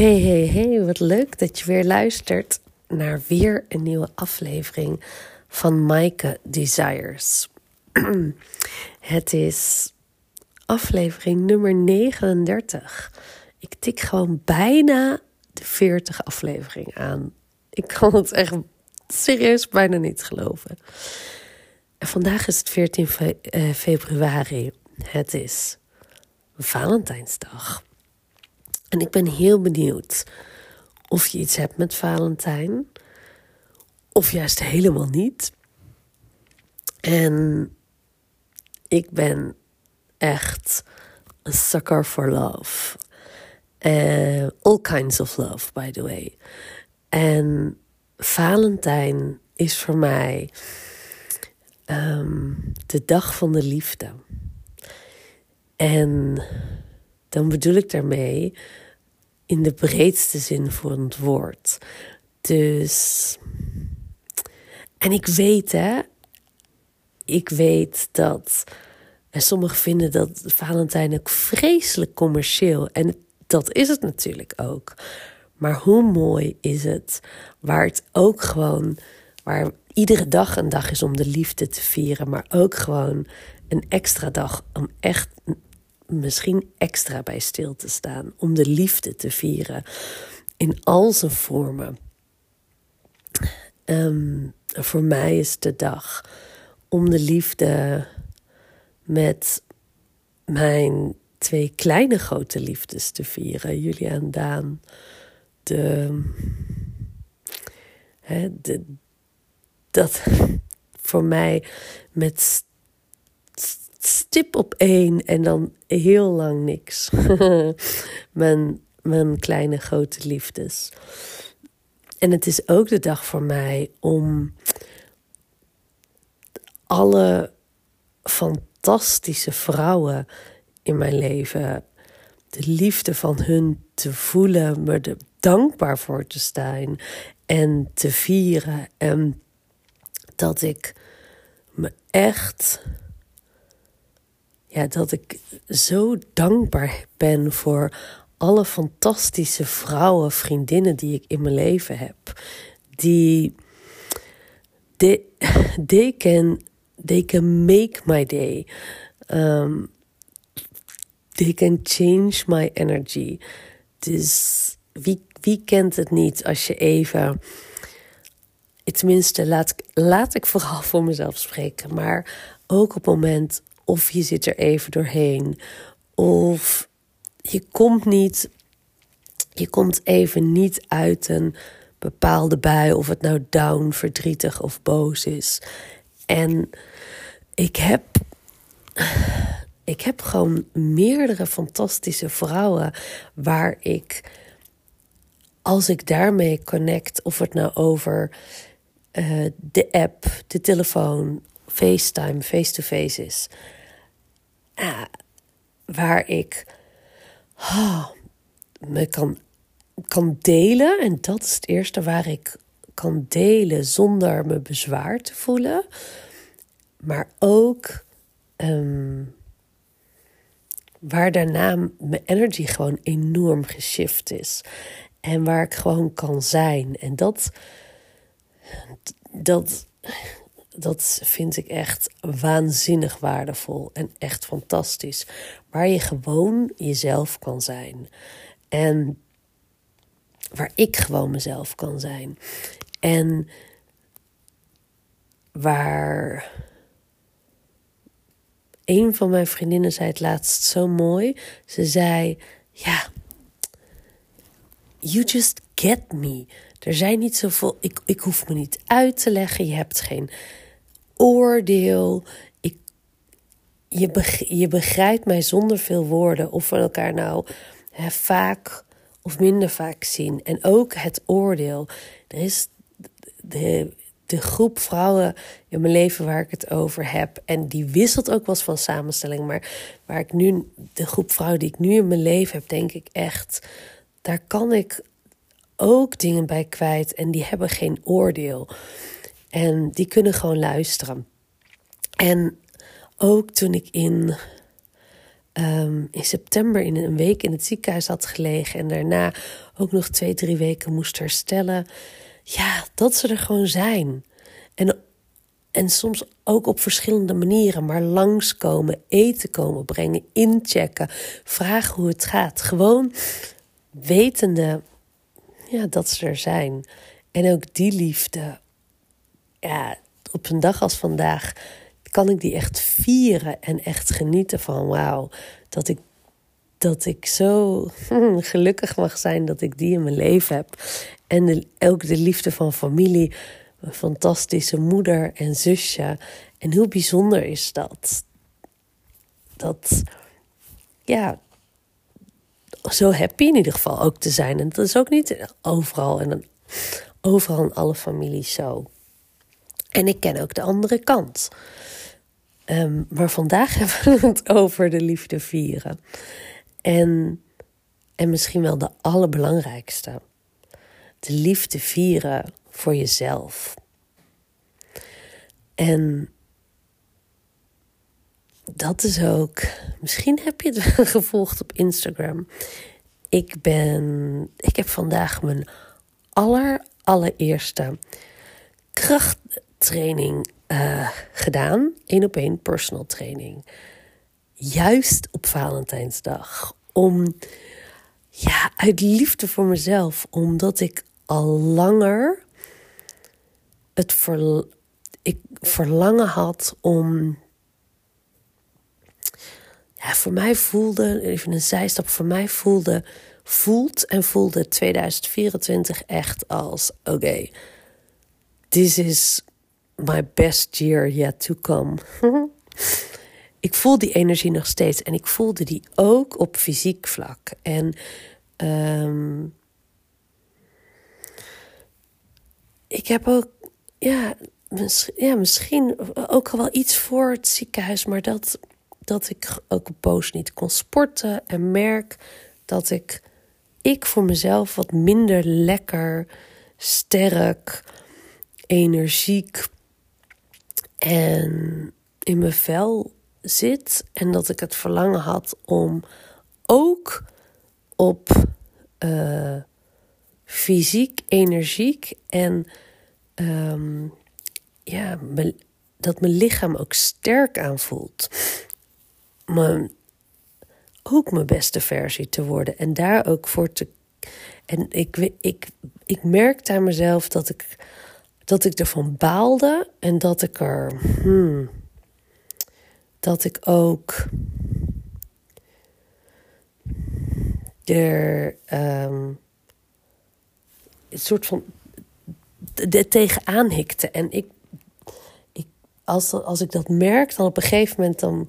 Hey, hey, hey, wat leuk dat je weer luistert naar weer een nieuwe aflevering van Maaike Desires. Het is aflevering nummer 39. Ik tik gewoon bijna de 40 aflevering aan. Ik kan het echt serieus bijna niet geloven. En vandaag is het 14 eh, februari. Het is Valentijnsdag. En ik ben heel benieuwd of je iets hebt met Valentijn, of juist helemaal niet. En ik ben echt een sucker for love. Uh, all kinds of love, by the way. En Valentijn is voor mij um, de dag van de liefde. En dan bedoel ik daarmee in de breedste zin van het woord. Dus. En ik weet, hè, ik weet dat. En sommigen vinden dat Valentijn ook vreselijk commercieel. En dat is het natuurlijk ook. Maar hoe mooi is het, waar het ook gewoon, waar iedere dag een dag is om de liefde te vieren, maar ook gewoon een extra dag om echt misschien extra bij stil te staan. Om de liefde te vieren in al zijn vormen. Ehm, voor mij is de dag om de liefde met mijn twee kleine grote liefdes te vieren. Julia en Daan. De, hè, de, dat voor mij met stip op één en dan heel lang niks. mijn, kleine grote liefdes. En het is ook de dag voor mij om alle fantastische vrouwen in mijn leven, de liefde van hun te voelen, me er dankbaar voor te staan en te vieren. En dat ik me echt ja, dat ik zo dankbaar ben voor alle fantastische vrouwen, vriendinnen die ik in mijn leven heb. Die. They, can, they can make my day. Um, they can change my energy. Dus wie, wie kent het niet als je even. Tenminste, laat, laat ik vooral voor mezelf spreken. Maar ook op het moment of je zit er even doorheen. Of je komt niet. Je komt even niet uit een bepaalde bui. Of het nou down, verdrietig of boos is. En ik heb. Ik heb gewoon meerdere fantastische vrouwen waar ik, als ik daarmee connect, of het nou over uh, de app, de telefoon, FaceTime, face-to-face is, uh, waar ik oh, me kan, kan delen. En dat is het eerste waar ik kan delen zonder me bezwaar te voelen. Maar ook um, waar daarna mijn energy gewoon enorm geshift is. En waar ik gewoon kan zijn. En dat, dat, dat vind ik echt waanzinnig waardevol en echt fantastisch. Waar je gewoon jezelf kan zijn. En waar ik gewoon mezelf kan zijn. En waar een van mijn vriendinnen zei het laatst zo mooi. Ze zei: Ja, you just get me. Er zijn niet zoveel. Ik, ik hoef me niet uit te leggen. Je hebt geen oordeel. Ik, je, je begrijpt mij zonder veel woorden. Of we elkaar nou hè, vaak of minder vaak zien. En ook het oordeel. Er is de, de groep vrouwen in mijn leven waar ik het over heb. En die wisselt ook wel eens van samenstelling. Maar waar ik nu, de groep vrouwen die ik nu in mijn leven heb, denk ik echt. Daar kan ik ook dingen bij kwijt. En die hebben geen oordeel. En die kunnen gewoon luisteren. En ook toen ik in ehm, in september in een week in het ziekenhuis had gelegen en daarna ook nog twee, drie weken moest herstellen. Ja, dat ze er gewoon zijn. En, en soms ook op verschillende manieren, maar langskomen, eten komen brengen, inchecken, vragen hoe het gaat. Gewoon wetende ja, dat ze er zijn. En ook die liefde, ja, op een dag als vandaag kan ik die echt vieren en echt genieten van wauw, dat ik, dat ik zo gelukkig mag zijn dat ik die in mijn leven heb. En de, ook de liefde van familie, een fantastische moeder en zusje. En hoe bijzonder is dat? Dat, ja, zo happy in ieder geval ook te zijn. En dat is ook niet overal en overal in alle families zo. En ik ken ook de andere kant. Um, maar vandaag hebben we het over de liefde vieren. En, en misschien wel de allerbelangrijkste. De liefde vieren voor jezelf. En dat is ook. Misschien heb je het gevolgd op Instagram. Ik ben. Ik heb vandaag mijn aller, allereerste krachttraining uh, gedaan. één op één personal training. Juist op Valentijnsdag. Om. Ja, uit liefde voor mezelf. Omdat ik al langer het ver, ik verlangen had om ja, voor mij voelde, even een zijstap, voor mij voelde, voelt en voelde 2024 echt als: oké, this is my best year yet to come. ik voel die energie nog steeds en ik voelde die ook op fysiek vlak. En um, ik heb ook, ja, ja, misschien ook al wel iets voor het ziekenhuis, maar dat dat ik ook poos niet kon sporten en merk dat ik, ik voor mezelf wat minder lekker, sterk, energiek en in mijn vel zit. En dat ik het verlangen had om ook op uh, fysiek, energiek en um, ja, dat mijn lichaam ook sterk aanvoelt mijn, ook mijn beste versie te worden. En daar ook voor te. En ik, ik, ik merkte aan mezelf dat ik, dat ik ervan baalde en dat ik er. Hmm, dat ik ook. Er. Um, een soort van. De, tegenaan hikte. En ik. ik als, als ik dat merk, dan op een gegeven moment dan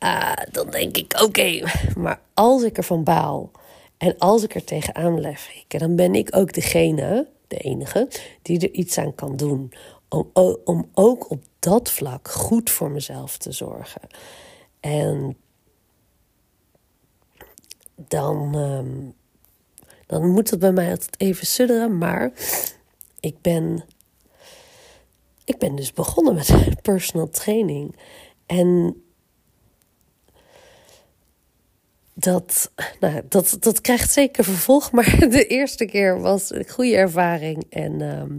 uh, dan denk ik: oké, maar als ik ervan baal en als ik er tegenaan hikken, dan ben ik ook degene, de enige, die er iets aan kan doen. Om, om ook op dat vlak goed voor mezelf te zorgen. En dan, um, dan moet het bij mij altijd even sudderen, maar ik ben, ik ben dus begonnen met personal training. En dat, nou, dat, dat krijgt zeker vervolg. Maar de eerste keer was een goede ervaring. En, ehm,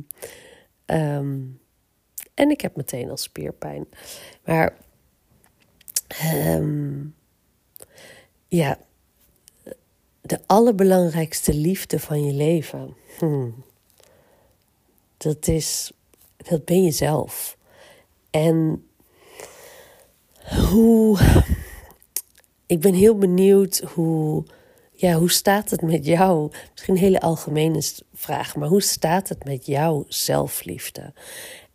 ehm, en ik heb meteen al spierpijn. Maar ehm, ja, de allerbelangrijkste liefde van je leven. Hmm, dat is, dat ben je zelf. En hoe ik ben heel benieuwd hoe, ja, hoe staat het met jou? Misschien een hele algemene vraag, maar hoe staat het met jouw zelfliefde?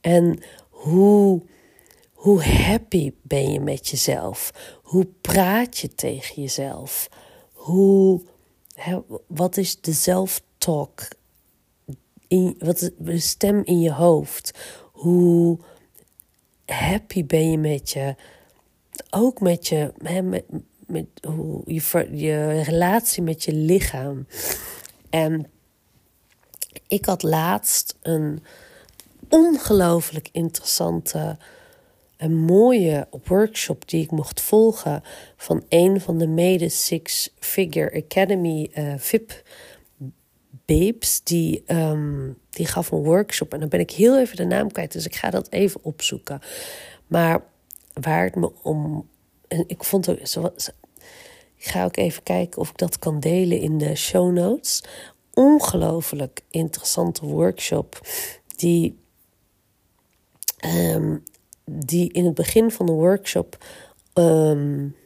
En hoe, hoe happy ben je met jezelf? Hoe praat je tegen jezelf? Hoe, hè, wat is de zelftalk? In, wat is de stem in je hoofd? Hoe happy ben je met je, ook met je, hè, met, met hoe je, je relatie met je lichaam. En ik had laatst een ongelooflijk interessante een mooie workshop die ik mocht volgen van een van de mede Six Figure Academy uh, VIP babes. Die, um, die gaf een workshop en dan ben ik heel even de naam kwijt, dus ik ga dat even opzoeken. Maar waar het me om. En ik vond ook. Ik ga ook even kijken of ik dat kan delen in de show notes. Ongelooflijk interessante workshop. Die, um, die in het begin van de workshop. Um,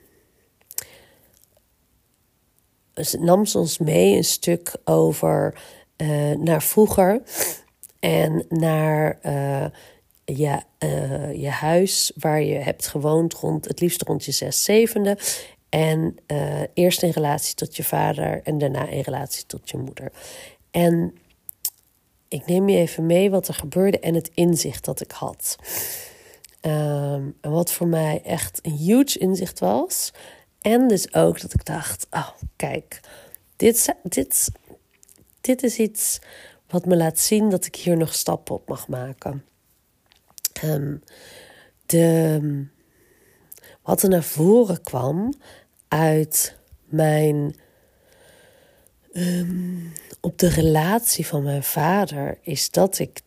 nam ze ons mee een stuk over uh, naar vroeger en naar uh, je, uh, je huis waar je hebt gewoond rond het liefst rond je zes zevende en uh, eerst in relatie tot je vader en daarna in relatie tot je moeder. En ik neem je even mee wat er gebeurde en het inzicht dat ik had. Um, en wat voor mij echt een huge inzicht was. En dus ook dat ik dacht: oh, kijk, dit, dit, dit is iets wat me laat zien dat ik hier nog stappen op mag maken. Um, de, wat er naar voren kwam uit mijn. Um, op de relatie van mijn vader is dat ik.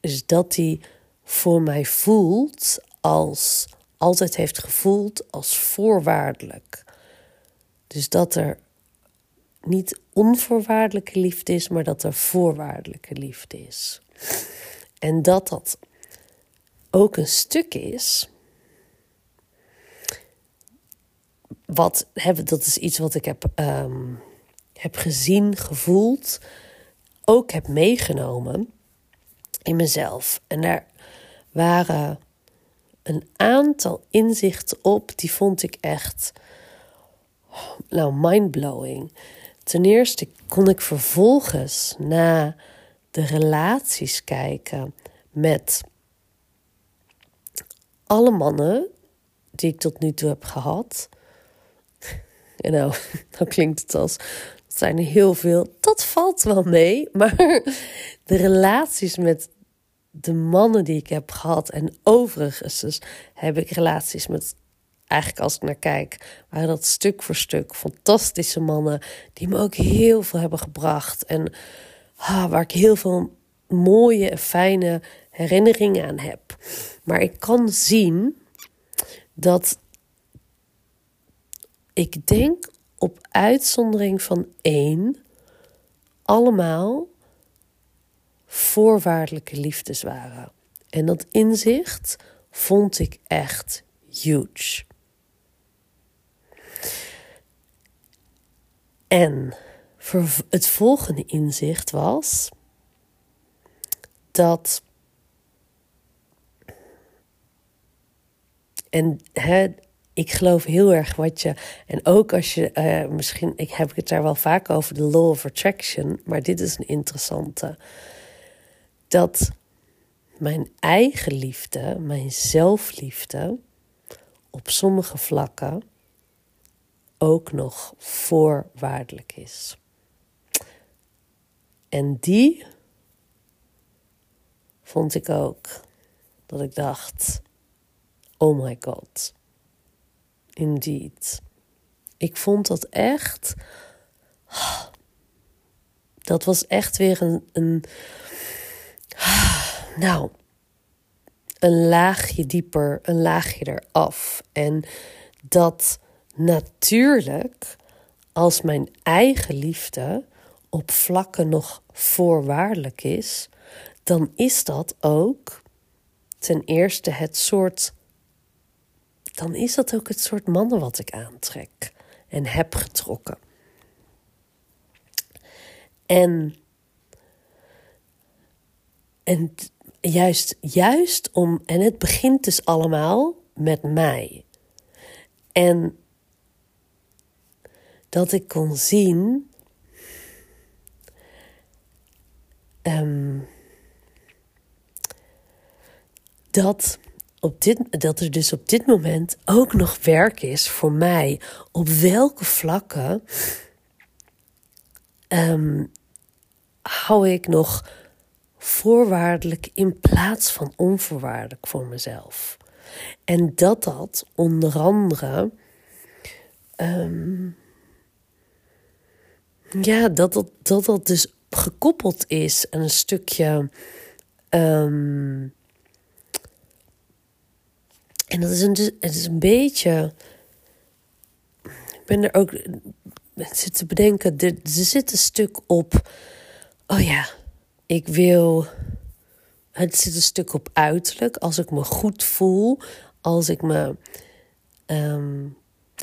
Is dat hij voor mij voelt als. altijd heeft gevoeld als voorwaardelijk. Dus dat er niet onvoorwaardelijke liefde is, maar dat er voorwaardelijke liefde is. En dat dat ook een stuk is wat heb, dat is iets wat ik heb, ehm, heb gezien, gevoeld, ook heb meegenomen in mezelf. En daar waren een aantal inzichten op, die vond ik echt, nou, mindblowing. Ten eerste kon ik vervolgens naar de relaties kijken met alle mannen die ik tot nu toe heb gehad. En nou, dan klinkt het als, zijn er heel veel. Dat valt wel mee, maar de relaties met de mannen die ik heb gehad en overigens dus heb ik relaties met eigenlijk als ik naar kijk, waren dat stuk voor stuk fantastische mannen die me ook heel veel hebben gebracht en ah, waar ik heel veel mooie en fijne herinneringen aan heb. Maar ik kan zien dat ik denk op uitzondering van één, allemaal voorwaardelijke liefdes waren. En dat inzicht vond ik echt huge. En het volgende inzicht was dat. En het ik geloof heel erg wat je. En ook als je. Uh, misschien ik heb het daar wel vaak over, de law of attraction. Maar dit is een interessante. Dat mijn eigen liefde, mijn zelfliefde. op sommige vlakken. ook nog voorwaardelijk is. En die. vond ik ook. dat ik dacht. Oh my god indeed. Ik vond dat echt. Dat was echt weer een. een nou, een laagje dieper, een laagje eraf. En dat natuurlijk, als mijn eigen liefde op vlakken nog voorwaardelijk is, dan is dat ook ten eerste het soort dan is dat ook het soort mannen wat ik aantrek en heb getrokken. En, en juist, juist om, en het begint dus allemaal met mij. En dat ik kon zien um, dat dit, dat er dus op dit moment ook nog werk is voor mij. Op welke vlakken um, hou ik nog voorwaardelijk in plaats van onvoorwaardelijk voor mezelf? En dat dat onder andere. Ehm, ja, dat dat, dat dat dus gekoppeld is aan een stukje. Ehm, en dat is een, het is een beetje. Ik ben er ook zitten te bedenken. Er, er zit een stuk op. Oh ja, ik wil. Het zit een stuk op uiterlijk. Als ik me goed voel. Als ik me. Ehm,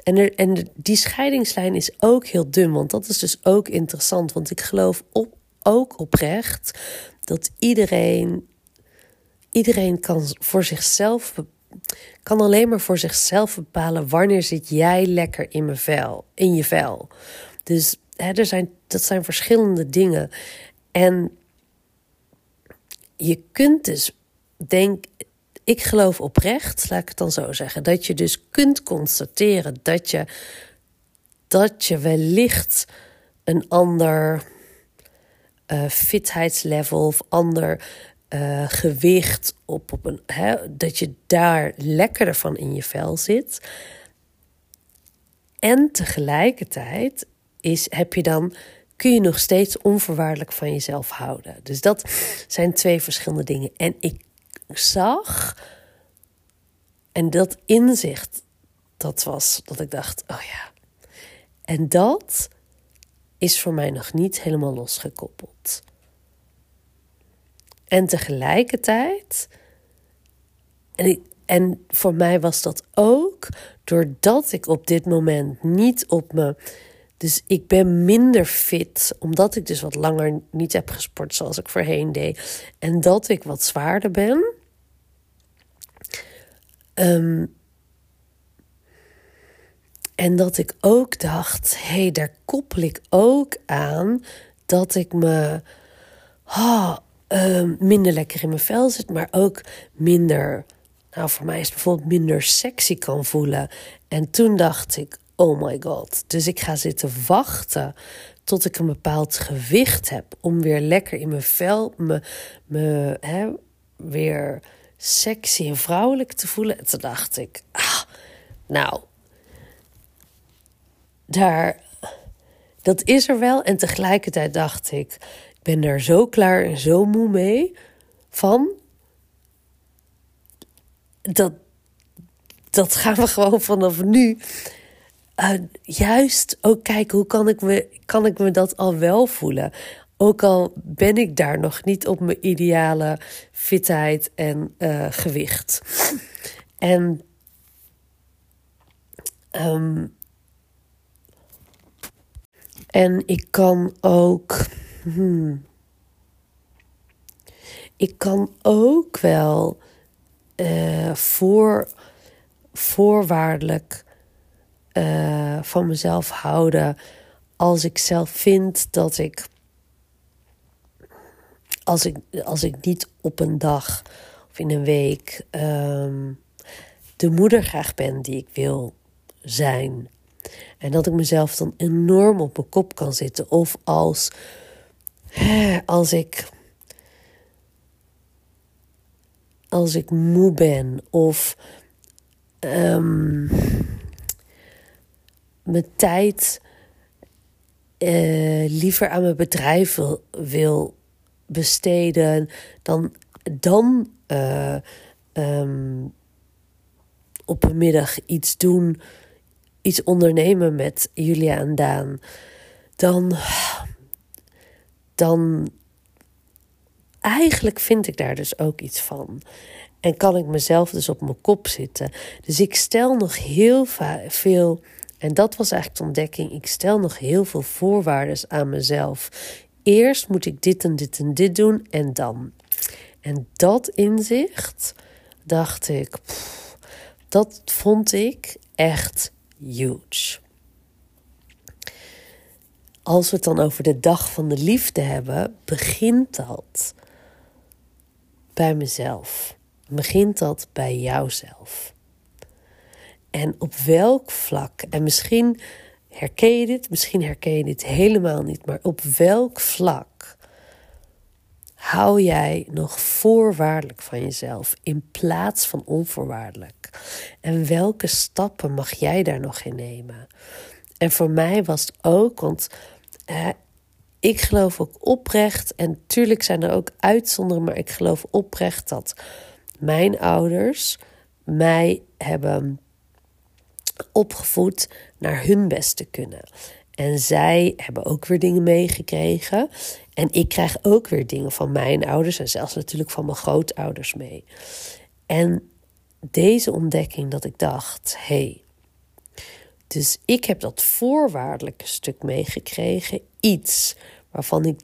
en, er, en die scheidingslijn is ook heel dun. Want dat is dus ook interessant. Want ik geloof op, ook oprecht dat iedereen. Iedereen kan voor zichzelf kan alleen maar voor zichzelf bepalen wanneer zit jij lekker in, mijn vel, in je vel. Dus hè, er zijn, dat zijn verschillende dingen. En je kunt dus, denk ik geloof oprecht, laat ik het dan zo zeggen, dat je dus kunt constateren dat je, dat je wellicht een ander uh, fitheidslevel of ander uh, gewicht op, op een, hè, dat je daar lekkerder van in je vel zit. En tegelijkertijd is, heb je dan, kun je nog steeds onvoorwaardelijk van jezelf houden. Dus dat zijn twee verschillende dingen. En ik zag, en dat inzicht, dat was dat ik dacht, oh ja. En dat is voor mij nog niet helemaal losgekoppeld. En tegelijkertijd, en, ik, en voor mij was dat ook doordat ik op dit moment niet op me. Dus ik ben minder fit, omdat ik dus wat langer niet heb gesport zoals ik voorheen deed. En dat ik wat zwaarder ben. Ehm, en dat ik ook dacht, hé, hey, daar koppel ik ook aan dat ik me oh, Ehm, minder lekker in mijn vel zit, maar ook minder, nou voor mij is het bijvoorbeeld minder sexy kan voelen. En toen dacht ik, oh my god. Dus ik ga zitten wachten tot ik een bepaald gewicht heb om weer lekker in mijn vel, me, me hè, weer sexy en vrouwelijk te voelen. En toen dacht ik, ah, nou, daar, dat is er wel. En tegelijkertijd dacht ik, ben er zo klaar en zo moe mee van. Dat, dat gaan we gewoon vanaf nu. Uh, juist ook kijken hoe kan ik, me, kan ik me dat al wel voelen. Ook al ben ik daar nog niet op mijn ideale fitheid en uh, gewicht. En um, en ik kan ook ik kan ook wel uh, voor, voorwaardelijk uh, van mezelf houden als ik zelf vind dat ik als ik, als ik niet op een dag of in een week um, de moeder graag ben die ik wil zijn. En dat ik mezelf dan enorm op mijn kop kan zitten. Of als als ik. Als ik moe ben of um, mijn tijd uh, liever aan mijn bedrijf wil, besteden, dan, dan uh, um, op een middag iets doen, iets ondernemen met Julia en Daan, dan dan eigenlijk vind ik daar dus ook iets van. En kan ik mezelf dus op mijn kop zitten. Dus ik stel nog heel veel, en dat was eigenlijk de ontdekking, ik stel nog heel veel voorwaarden aan mezelf. Eerst moet ik dit en dit en dit doen en dan. En dat inzicht, dacht ik, dat vond ik echt huge als we het dan over de dag van de liefde hebben, begint dat bij mezelf. Begint dat bij jouzelf. En op welk vlak, en misschien herken je dit, misschien herken je dit helemaal niet, maar op welk vlak hou jij nog voorwaardelijk van jezelf in plaats van onvoorwaardelijk? En welke stappen mag jij daar nog in nemen? En voor mij was het ook, want ik geloof ook oprecht, en tuurlijk zijn er ook uitzonderingen, maar ik geloof oprecht dat mijn ouders mij hebben opgevoed naar hun best te kunnen. En zij hebben ook weer dingen meegekregen. En ik krijg ook weer dingen van mijn ouders en zelfs natuurlijk van mijn grootouders mee. En deze ontdekking dat ik dacht: hé, hey, dus ik heb dat voorwaardelijke stuk meegekregen, iets waarvan ik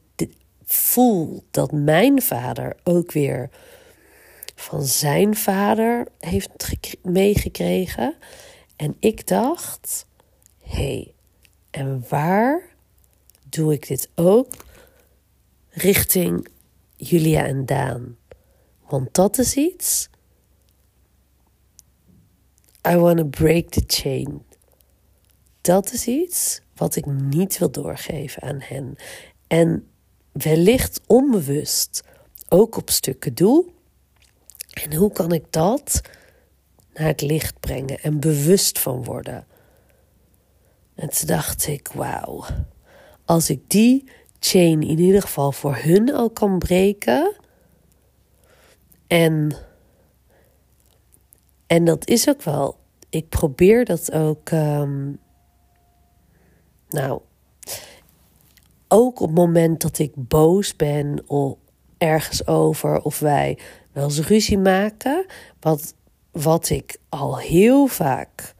voel dat mijn vader ook weer van zijn vader heeft meegekregen. En ik dacht: hé, hey, en waar doe ik dit ook richting Julia en Daan? Want dat is iets. I want to break the chain. Dat is iets wat ik niet wil doorgeven aan hen. En wellicht onbewust ook op stukken doe. En hoe kan ik dat naar het licht brengen en bewust van worden? En toen dacht ik, wauw, als ik die chain in ieder geval voor hun al kan breken. En, en dat is ook wel, ik probeer dat ook, um, nou, ook op het moment dat ik boos ben of ergens over of wij wel eens ruzie maken, wat, wat ik al heel vaak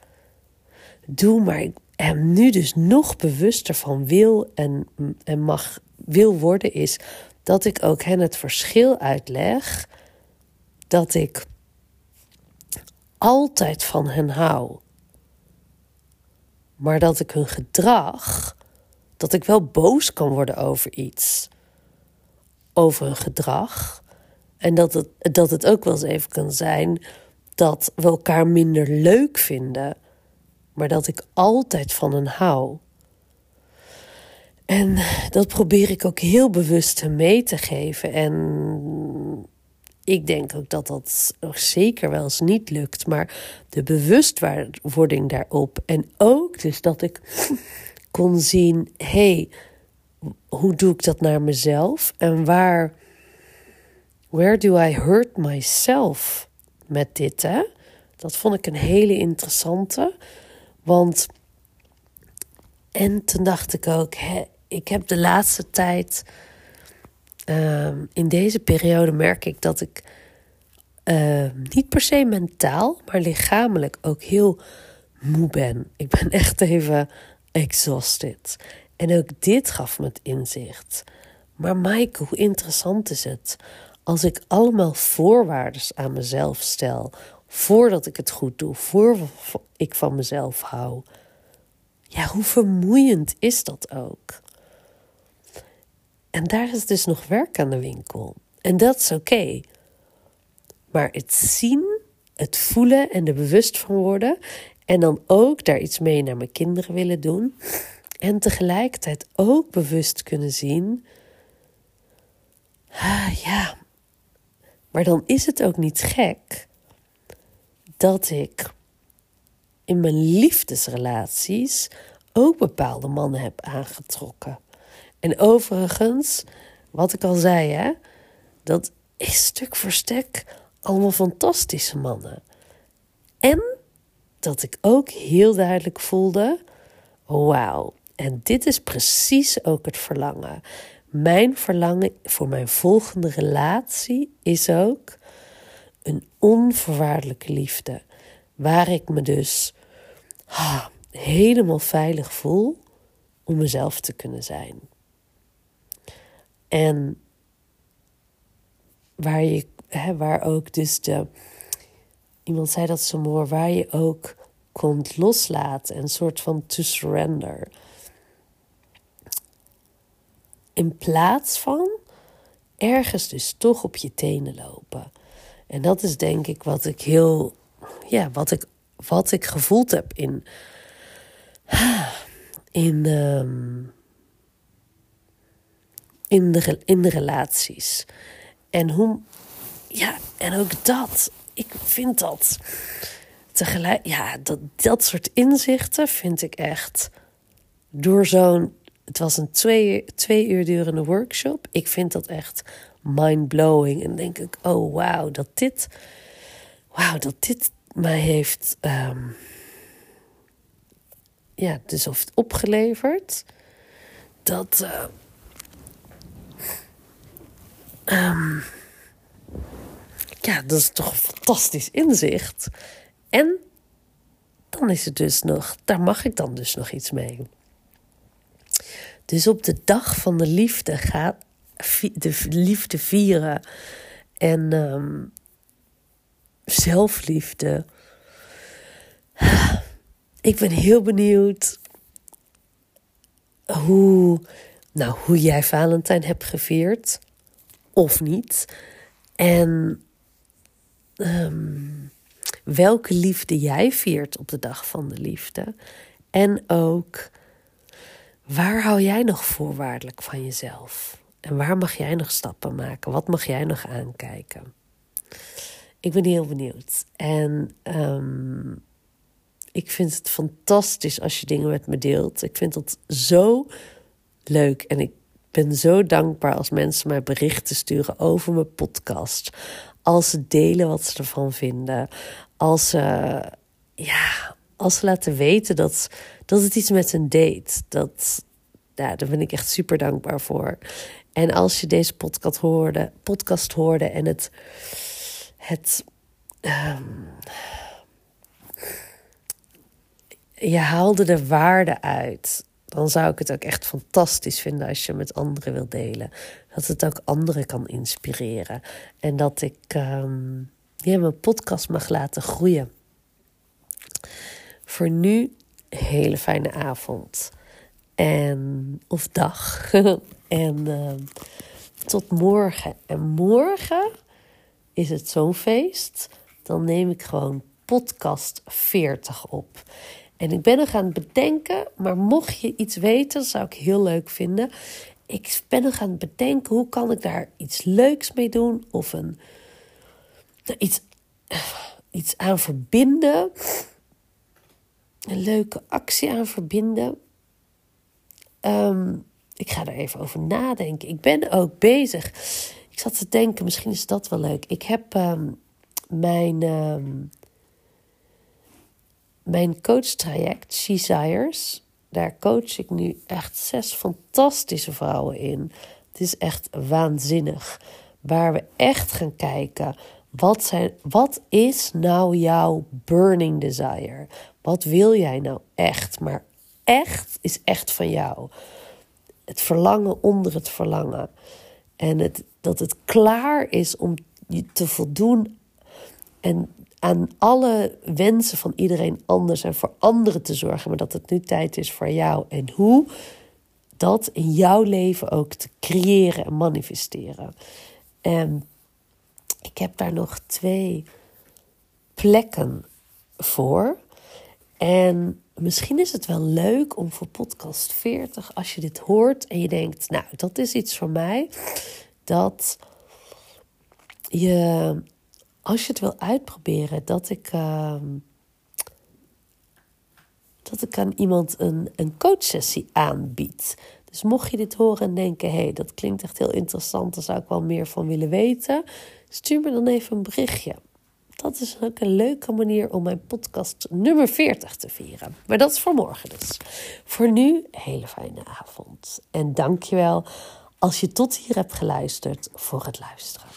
doe, maar ik nu dus nog bewuster van wil en, en mag wil worden, is dat ik ook hen het verschil uitleg dat ik altijd van hen hou. Maar dat ik hun gedrag, dat ik wel boos kan worden over iets, over hun gedrag. En dat het, dat het ook wel eens even kan zijn dat we elkaar minder leuk vinden maar dat ik altijd van hen hou. En dat probeer ik ook heel bewust mee te geven. En ik denk ook dat dat zeker wel eens niet lukt. Maar de bewustwording daarop. En ook dus dat ik kon zien: hey, hoe doe ik dat naar mezelf? En waar. Where do I hurt myself met dit? Hè? Dat vond ik een hele interessante. Want, en toen dacht ik ook, hè, ik heb de laatste tijd, ehm, in deze periode merk ik dat ik ehm, niet per se mentaal, maar lichamelijk ook heel moe ben. Ik ben echt even exhausted. En ook dit gaf me het inzicht. Maar Mike, hoe interessant is het als ik allemaal voorwaarden aan mezelf stel voordat ik het goed doe, voor ik van mezelf hou. Ja, hoe vermoeiend is dat ook? En daar is dus nog werk aan de winkel. En dat is oké. Maar het zien, het voelen en er bewust van worden. En dan ook daar iets mee naar mijn kinderen willen doen. En tegelijkertijd ook bewust kunnen zien. Ah, ja, maar dan is het ook niet gek dat ik in mijn liefdesrelaties ook bepaalde mannen heb aangetrokken. En overigens, wat ik al zei, hè, dat is stuk voor stuk allemaal fantastische mannen. En dat ik ook heel duidelijk voelde: wauw, en dit is precies ook het verlangen. Mijn verlangen voor mijn volgende relatie is ook een onvoorwaardelijke liefde. Waar ik me dus ah, helemaal veilig voel om mezelf te kunnen zijn. En waar, je, hè, waar ook dus de. Iemand zei dat zo mooi, waar je ook komt loslaten, een soort van to surrender. In plaats van ergens dus toch op je tenen lopen. En dat is denk ik wat ik heel, ja, wat ik, wat ik gevoeld heb in, in, um, in de, in de relaties. En hoe, ja, en ook dat. Ik vind dat tegelijk, ja, dat, dat soort inzichten vind ik echt door zo'n. Het was een twee, twee uur durende workshop. Ik vind dat echt mind-blowing. En denk ik, oh wauw, dat dit, wauw, dat dit mij heeft, um, ja, dus of het opgeleverd. Dat, uh, um, ja, dat is toch een fantastisch inzicht. En dan is het dus nog, daar mag ik dan dus nog iets mee. Dus op de dag van de liefde gaat de liefde vieren en um, zelfliefde. Ik ben heel benieuwd hoe, nou, hoe jij Valentijn hebt gevierd of niet. En um, welke liefde jij viert op de dag van de liefde. En ook waar hou jij nog voorwaardelijk van jezelf? En waar mag jij nog stappen maken? Wat mag jij nog aankijken? Ik ben heel benieuwd. En um, ik vind het fantastisch als je dingen met me deelt. Ik vind dat zo leuk. En ik ben zo dankbaar als mensen mij berichten sturen over mijn podcast. Als ze delen wat ze ervan vinden als ze, ja, als ze laten weten dat, dat het iets met een date. Dat, ja, daar ben ik echt super dankbaar voor. En als je deze podcast hoorde, podcast hoorde en het. het um, je haalde de waarde uit. Dan zou ik het ook echt fantastisch vinden als je met anderen wilt delen. Dat het ook anderen kan inspireren. En dat ik. Um, mijn podcast mag laten groeien. Voor nu, hele fijne avond. En, of dag. en uh, tot morgen. En morgen is het zo'n feest. Dan neem ik gewoon podcast 40 op. En ik ben nog aan het bedenken, maar mocht je iets weten, zou ik heel leuk vinden. Ik ben nog aan het bedenken, hoe kan ik daar iets leuks mee doen? Of een iets, iets aan verbinden. Een leuke actie aan verbinden. Ehm, ik ga er even over nadenken. Ik ben ook bezig. Ik zat te denken, misschien is dat wel leuk. Ik heb um, mijn, um, mijn coachtraject, Desires. Daar coach ik nu echt zes fantastische vrouwen in. Het is echt waanzinnig. Waar we echt gaan kijken wat, zijn, wat is nou jouw burning desire? Wat wil jij nou echt? Maar echt is echt van jou. Het verlangen onder het verlangen. En het, dat het klaar is om je te voldoen en aan alle wensen van iedereen anders en voor anderen te zorgen, maar dat het nu tijd is voor jou. En hoe dat in jouw leven ook te creëren en manifesteren. En ik heb daar nog twee plekken voor. En misschien is het wel leuk om voor podcast 40, als je dit hoort en je denkt, nou, dat is iets voor mij, dat je, als je het wil uitproberen, dat ik, uh, dat ik aan iemand een, een coachsessie aanbied. Dus mocht je dit horen en denken, hé, hey, dat klinkt echt heel interessant, daar zou ik wel meer van willen weten, stuur me dan even een berichtje. Dat is ook een leuke manier om mijn podcast nummer 40 te vieren. Maar dat is voor morgen dus. Voor nu, hele fijne avond. En dankjewel als je tot hier hebt geluisterd voor het luisteren.